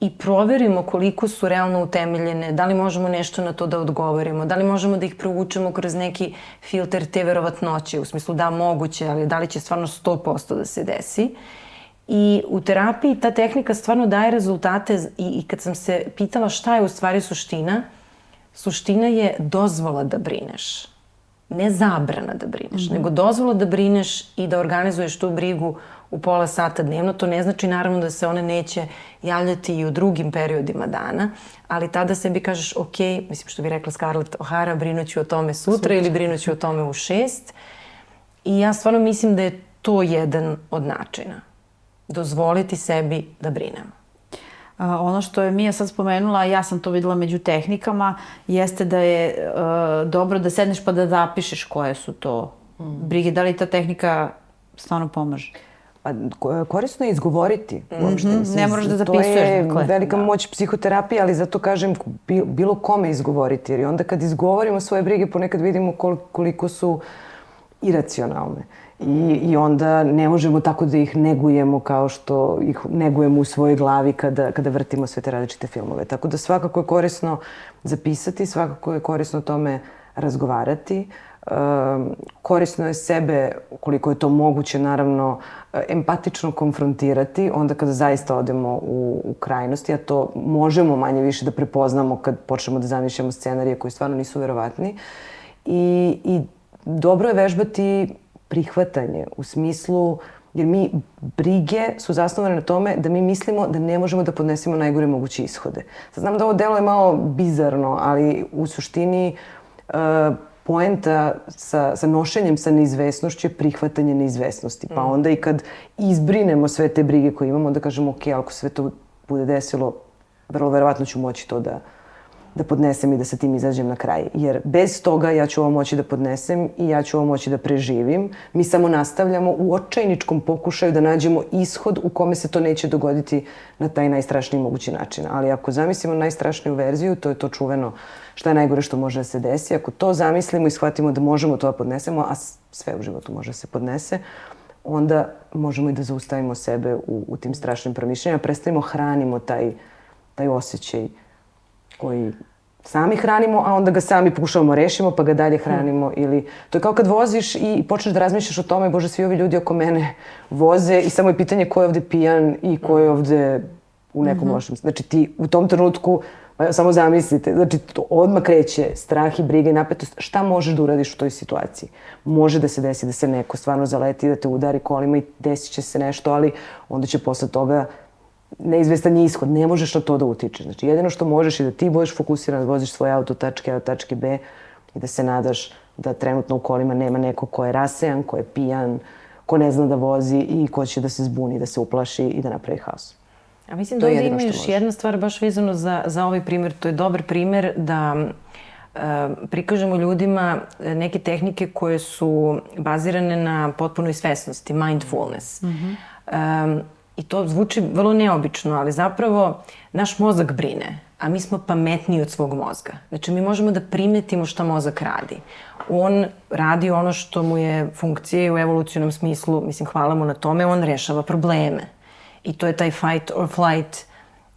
i proverimo koliko su realno utemeljene, da li možemo nešto na to da odgovorimo, da li možemo da ih provučemo kroz neki filter te verovatnoće, u smislu da moguće, ali da li će stvarno 100% da se desi. I u terapiji ta tehnika stvarno daje rezultate i, i kad sam se pitala šta je u stvari suština, suština je dozvola da brineš. Ne zabrana da brineš, mm -hmm. nego dozvola da brineš i da organizuješ tu brigu u pola sata dnevno. To ne znači naravno da se one neće javljati i u drugim periodima dana, ali tada sebi kažeš, ok, mislim što bi rekla Scarlett O'Hara, brinuću o tome sutra, sutra. ili brinuću o tome u šest. I ja stvarno mislim da je to jedan od načina. Dozvoliti sebi da brinemo. A, ono što je Mija sad spomenula, ja sam to videla među tehnikama, jeste da je uh, dobro da sedneš pa da zapišeš koje su to mm. brige. Da li ta tehnika stvarno pomaže? Pa korisno je izgovoriti mm -hmm. uopšte. Mislim, ne moraš da zapisuješ. To je dakle. velika da. moć psihoterapije, ali zato kažem bilo kome izgovoriti. Jer onda kad izgovorimo svoje brige, ponekad vidimo koliko su iracionalne. I, I onda ne možemo tako da ih negujemo kao što ih negujemo u svojoj glavi kada, kada vrtimo sve te različite filmove. Tako da svakako je korisno zapisati, svakako je korisno o tome razgovarati. Uh, korisno je sebe, koliko je to moguće, naravno, empatično konfrontirati onda kada zaista odemo u, u krajnosti, a to možemo manje više da prepoznamo kad počnemo da zamišljamo scenarije koji stvarno nisu verovatni. I, i dobro je vežbati prihvatanje u smislu jer mi brige su zasnovane na tome da mi mislimo da ne možemo da podnesemo najgore moguće ishode. Sad znam da ovo delo je malo bizarno, ali u suštini uh, poenta sa, sa nošenjem sa neizvesnošću je prihvatanje neizvesnosti. Pa mm. onda i kad izbrinemo sve te brige koje imamo, da kažemo, ok, ako sve to bude desilo, vrlo verovatno ću moći to da, da podnesem i da sa tim izađem na kraj. Jer bez toga ja ću ovo moći da podnesem i ja ću ovo moći da preživim. Mi samo nastavljamo u očajničkom pokušaju da nađemo ishod u kome se to neće dogoditi na taj najstrašniji mogući način. Ali ako zamislimo najstrašniju verziju, to je to čuveno šta je najgore što može da se desi. Ako to zamislimo i shvatimo da možemo to da podnesemo, a sve u životu može da se podnese, onda možemo i da zaustavimo sebe u, u tim strašnim promišljenjima, prestavimo hranimo taj, taj osjećaj koji sami hranimo, a onda ga sami pokušavamo da rešimo, pa ga dalje hranimo. Ili, to je kao kad voziš i počneš da razmišljaš o tome, bože, svi ovi ljudi oko mene voze i samo je pitanje ko je ovde pijan i ko je ovde u nekom mm -hmm. lošem. Znači ti u tom trenutku Pa samo zamislite, znači to odmah kreće strah i briga i napetost. Šta možeš da uradiš u toj situaciji? Može da se desi da se neko stvarno zaleti, da te udari kolima i desit će se nešto, ali onda će posle toga neizvestan je ishod. Ne možeš na to da utičeš. Znači jedino što možeš je da ti budeš fokusiran, da voziš svoj auto tačke A od tačke B i da se nadaš da trenutno u kolima nema neko ko je rasejan, ko je pijan, ko ne zna da vozi i ko će da se zbuni, da se uplaši i da napravi haos. A mislim da ovdje ima još jedna stvar baš vezano za, za ovaj primjer. To je dobar primjer da e, prikažemo ljudima neke tehnike koje su bazirane na potpunoj svesnosti, mindfulness. Mm -hmm. e, I to zvuči vrlo neobično, ali zapravo naš mozak brine, a mi smo pametniji od svog mozga. Znači mi možemo da primetimo šta mozak radi. On radi ono što mu je funkcija u evolucionom smislu, mislim hvala mu na tome, on rešava probleme i to je taj fight or flight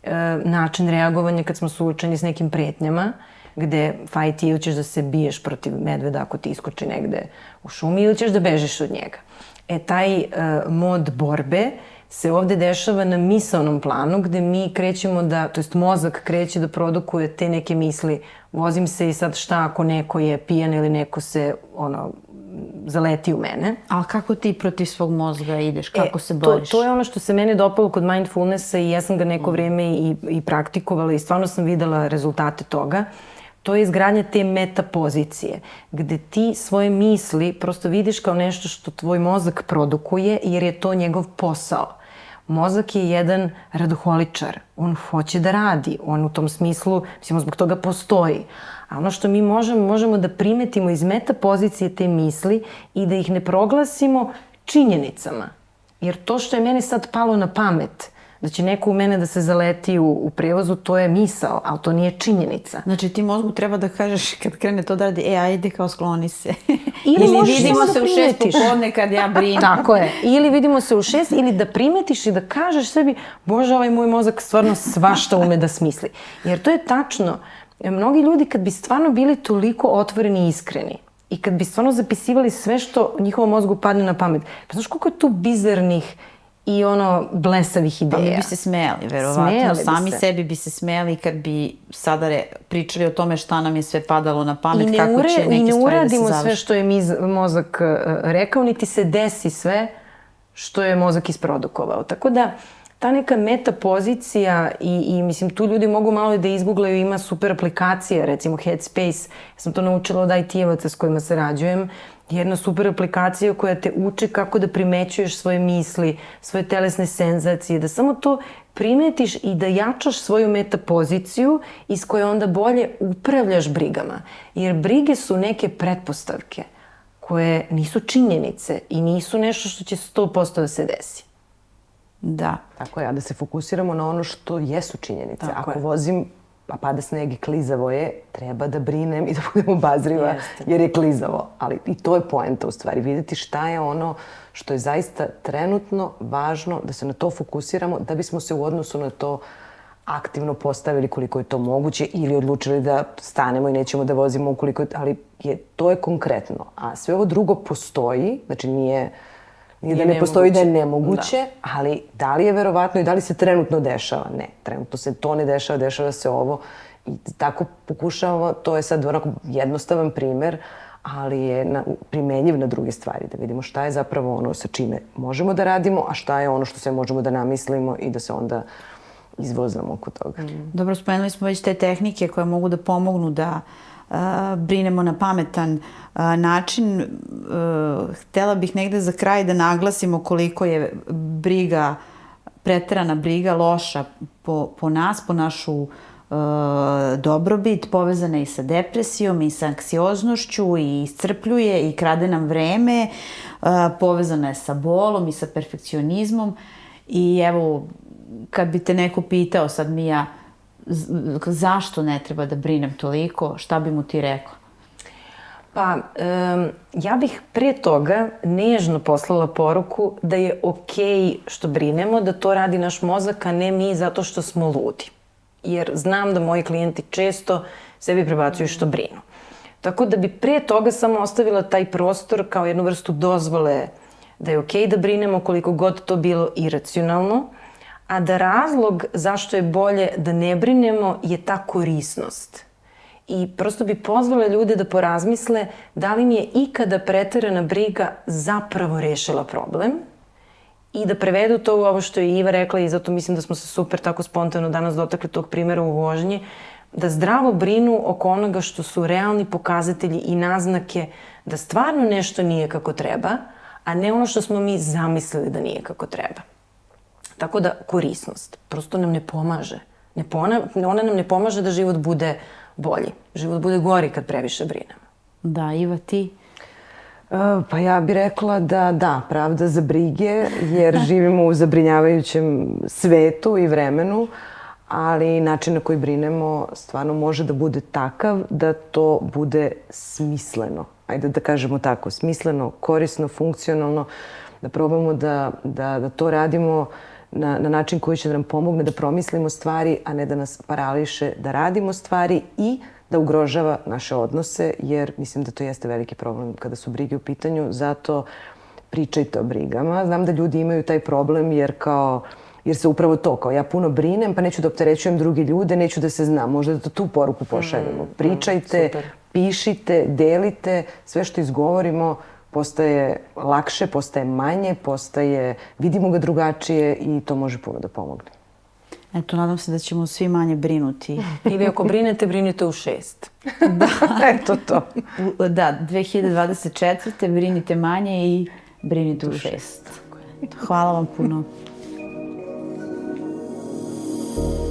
e, način reagovanja kad smo suočeni s nekim pretnjama, gde fight ili ćeš da se biješ protiv medveda ako ti iskoči negde u šumi ili ćeš da bežiš od njega. E, taj e, mod borbe se ovde dešava na misalnom planu gde mi krećemo da, to jest mozak kreće da produkuje te neke misli, vozim se i sad šta ako neko je pijan ili neko se ono, zaleti u mene. Ali kako ti protiv svog mozga ideš? Kako e, se boriš? To, to je ono što se mene dopalo kod mindfulnessa i ja sam ga neko vreme i, i praktikovala i stvarno sam videla rezultate toga. To je izgradnja te meta pozicije, gde ti svoje misli prosto vidiš kao nešto što tvoj mozak produkuje jer je to njegov posao. Mozak je jedan radoholičar, on hoće da radi, on u tom smislu, mislimo, zbog toga postoji. A ono što mi možemo, možemo da primetimo iz meta pozicije te misli i da ih ne proglasimo činjenicama. Jer to što je meni sad palo na pamet, da će neko u mene da se zaleti u, u prevozu, to je misao, ali to nije činjenica. Znači ti mozgu treba da kažeš kad krene to da radi, e, ajde kao skloni se. Ili, ili vidimo da se u šest popodne kad ja brinem. Tako je. Ili vidimo se u šest, ili da primetiš i da kažeš sebi, bože, ovaj moj mozak stvarno svašta ume da smisli. Jer to je tačno. Mnogi ljudi kad bi stvarno bili toliko otvoreni i iskreni, i kad bi stvarno zapisivali sve što njihovom mozgu padne na pamet, pa znaš koliko je tu bizarnih i ono blesavih ideja. Pa mi bi se smejali, verovatno. Smejali Sami se. sebi bi se smejali kad bi sada re, pričali o tome šta nam je sve padalo na pamet, kako ure, će neke stvari da se završi. I ne uradimo sve što je miz, mozak uh, rekao, niti se desi sve što je mozak isprodukovao. Tako da, ta neka meta pozicija i, i mislim tu ljudi mogu malo da izgooglaju, ima super aplikacija, recimo Headspace, ja sam to naučila od IT-evaca s kojima sarađujem, jedna super aplikacija koja te uči kako da primećuješ svoje misli, svoje telesne senzacije, da samo to primetiš i da jačaš svoju metapoziciju iz koje onda bolje upravljaš brigama. Jer brige su neke pretpostavke koje nisu činjenice i nisu nešto što će 100% da se desi. Da. Tako je, a da se fokusiramo na ono što jesu činjenice. Tako Ako je. vozim a pada sneg i klizavo je, treba da brinem i da budem obazriva Jeste. jer je klizavo. Ali i to je poenta u stvari, videti šta je ono što je zaista trenutno važno da se na to fokusiramo da bismo se u odnosu na to aktivno postavili koliko je to moguće ili odlučili da stanemo i nećemo da vozimo ukoliko je, ali je, to je konkretno. A sve ovo drugo postoji, znači nije Nije da ne postoji da je nemoguće, da. ali da li je verovatno i da li se trenutno dešava? Ne, trenutno se to ne dešava, dešava se ovo. I tako pokušavamo, to je sad onako jednostavan primer, ali je na, primenjiv na druge stvari, da vidimo šta je zapravo ono sa čime možemo da radimo, a šta je ono što sve možemo da namislimo i da se onda izvozamo oko toga. Mm. Dobro, spomenuli smo već te tehnike koje mogu da pomognu da uh, brinemo na pametan način, htela bih negde za kraj da naglasimo koliko je briga, pretrana briga loša po, po nas, po našu dobrobit, povezana i sa depresijom i sa anksioznošću i iscrpljuje i krade nam vreme, povezana je sa bolom i sa perfekcionizmom i evo, kad bi te neko pitao sad mi ja, zašto ne treba da brinem toliko, šta bi mu ti rekla? Pa, um, ja bih pre toga nežno poslala poruku da je okej okay što brinemo, da to radi naš mozak, a ne mi zato što smo ludi. Jer znam da moji klijenti često sebi prebacuju što brinu. Tako da bi pre toga samo ostavila taj prostor kao jednu vrstu dozvole da je okej okay da brinemo koliko god to bilo iracionalno, a da razlog zašto je bolje da ne brinemo je ta korisnost. I prosto bi pozvala ljude da porazmisle da li mi je ikada preterana briga zapravo rešila problem i da prevedu to u ovo što je Iva rekla i zato mislim da smo se super tako spontano danas dotakli tog primjera u vožnji, da zdravo brinu oko onoga što su realni pokazatelji i naznake da stvarno nešto nije kako treba, a ne ono što smo mi zamislili da nije kako treba. Tako da korisnost prosto nam ne pomaže. Ne pona, ona nam ne pomaže da život bude bolji. Život bude gori kad previše brinemo. Da, Iva, ti? E, pa ja bih rekla da da, pravda za brige, jer živimo u zabrinjavajućem svetu i vremenu, ali način na koji brinemo stvarno može da bude takav da to bude smisleno. Ajde da kažemo tako, smisleno, korisno, funkcionalno, da probamo da, da, da to radimo na, na način koji će da nam pomogne da promislimo stvari, a ne da nas parališe da radimo stvari i da ugrožava naše odnose, jer mislim da to jeste veliki problem kada su brige u pitanju, zato pričajte o brigama. Znam da ljudi imaju taj problem jer kao jer se upravo to, kao ja puno brinem, pa neću da opterećujem drugi ljude, neću da se znam, možda da tu poruku pošaljemo. Mm, Pričajte, mm, pišite, delite, sve što izgovorimo postaje lakše, postaje manje, postaje, vidimo ga drugačije i to može puno da pomogne. Eto, nadam se da ćemo svi manje brinuti. Ili ako brinete, brinite u šest. da, eto to. Da, 2024. brinite manje i brinite u, u šest. šest. Hvala vam puno. Thank you.